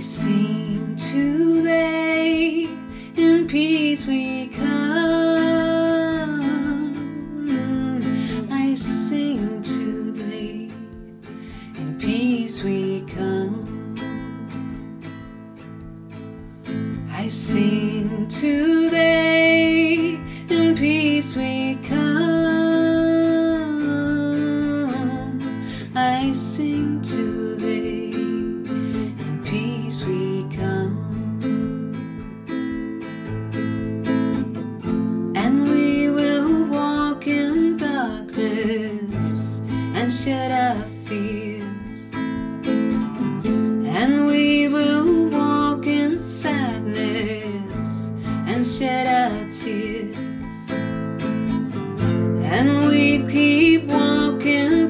sing to thee, in peace we come. I sing to thee, in peace we come. I sing to thee, in peace we come. I sing and shed our fears. And we will walk in sadness and shed our tears. And we keep walking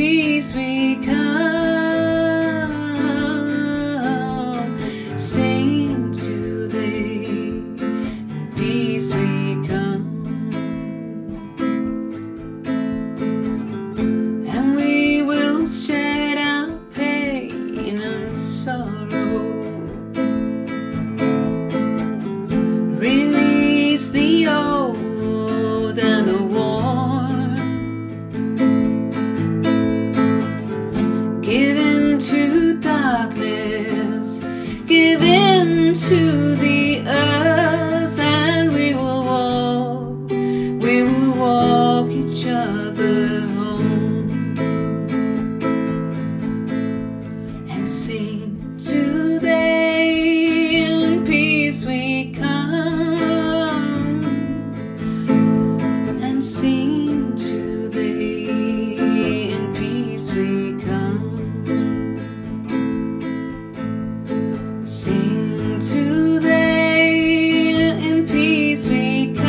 peace we come. Sing to thee peace we come. And we will shed our pain and sorrow. Release the old and the darkness give in to the earth and we will walk we will walk each other home. And sing to thee in peace we come. And sing sing to thee in peace we come.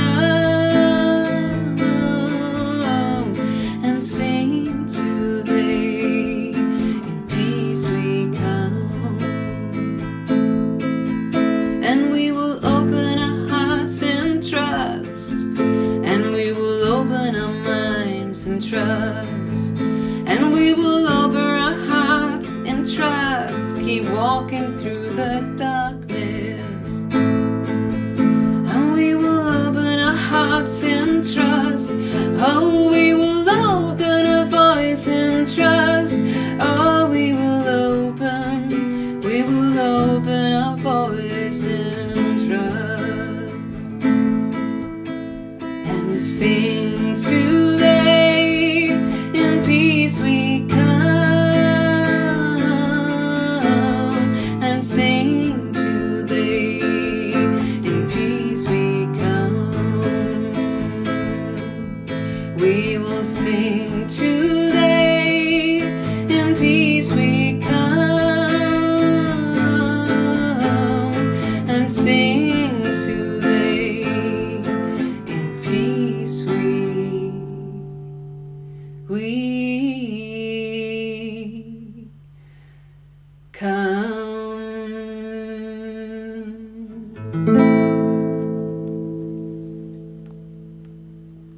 And sing to thee in peace we come. And we will open our hearts in trust. And we will open our minds in trust. And we will open our hearts in trust. Keep walking through the darkness. And we will open our hearts in trust. Oh we will open our voice in trust. Oh we will open we will open our voice in trust. And sing to we will sing today. in peace we come and sing today. in peace we we